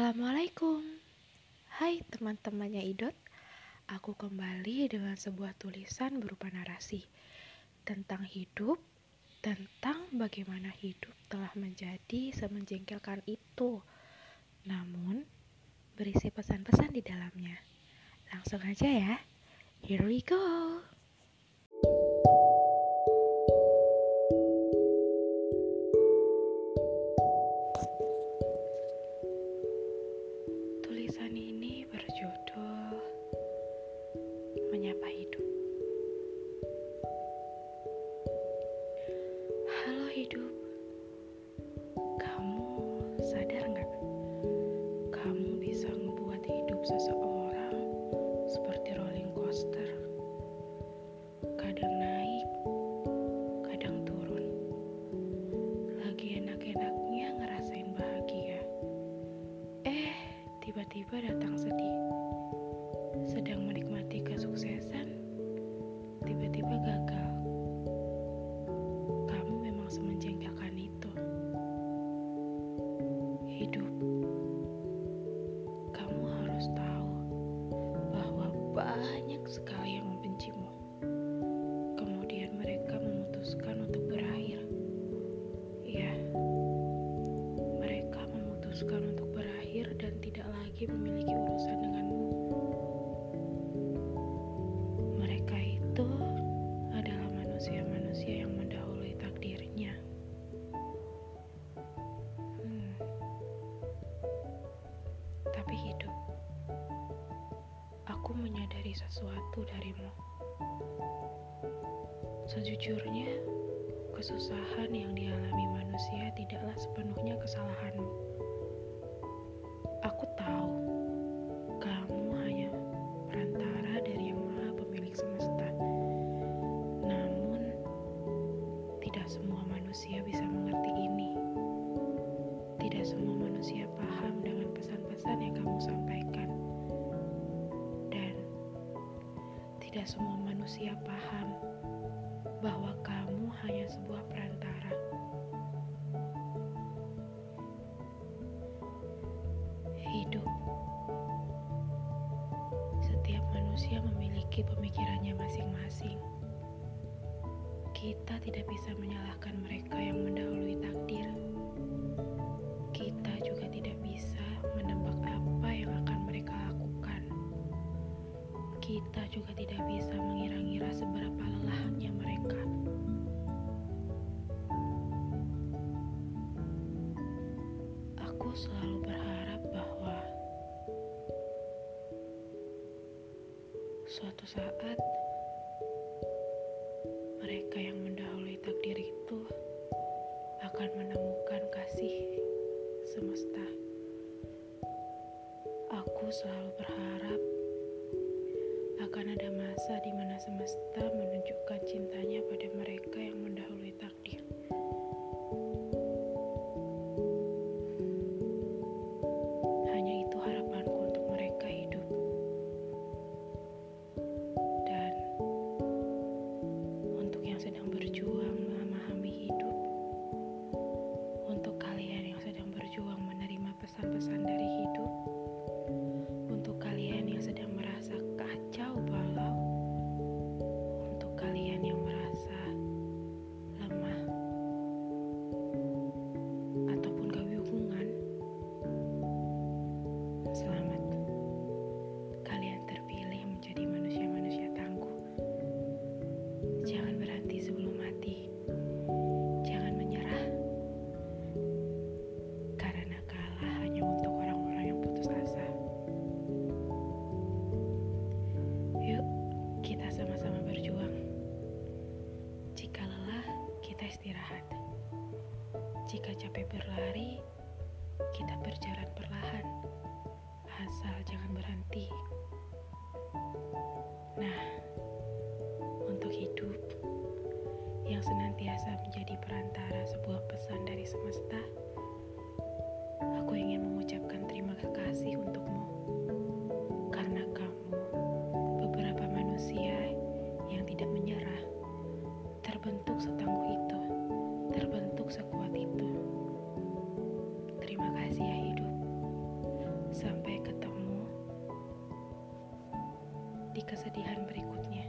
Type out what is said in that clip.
Assalamualaikum. Hai teman-temannya Idot Aku kembali dengan sebuah tulisan berupa narasi Tentang hidup Tentang bagaimana hidup telah menjadi semenjengkelkan itu. Namun berisi pesan-pesan di dalamnya. Langsung aja ya. Here we go seseorang seperti rolling coaster. Kadang naik, kadang turun. Lagi enak-enaknya ngerasain bahagia. Eh, tiba-tiba datang sedih. Sedang menikmati kesuksesan, tiba-tiba gagal. Kamu memang semenjengkelkan itu. Hidup. Banyak sekali menyadari sesuatu darimu. Sejujurnya, kesusahan yang dialami manusia tidaklah sepenuhnya kesalahanmu. Aku tahu tidak semua manusia paham bahwa kamu hanya sebuah perantara. Hidup. Setiap manusia memiliki pemikirannya masing-masing. Kita tidak bisa menyalahkan mereka yang mendahului takdir. Kita juga tidak bisa Kita juga tidak bisa mengira-ngira seberapa lelahnya mereka. Aku selalu berharap bahwa suatu saat mereka yang mendahului takdir itu akan menemukan kasih semesta. Aku selalu berharap akan ada masa di mana semesta menunjukkan cintanya pada mereka yang mendahului takdir. Jangan berhenti sebelum mati. Jangan menyerah. Karena kalah hanya untuk orang-orang yang putus asa. Yuk, kita sama-sama berjuang. Jika lelah, kita istirahat. Jika capek berlari, kita berjalan perlahan. Asal jangan berhenti. Nah, kesedihan berikutnya.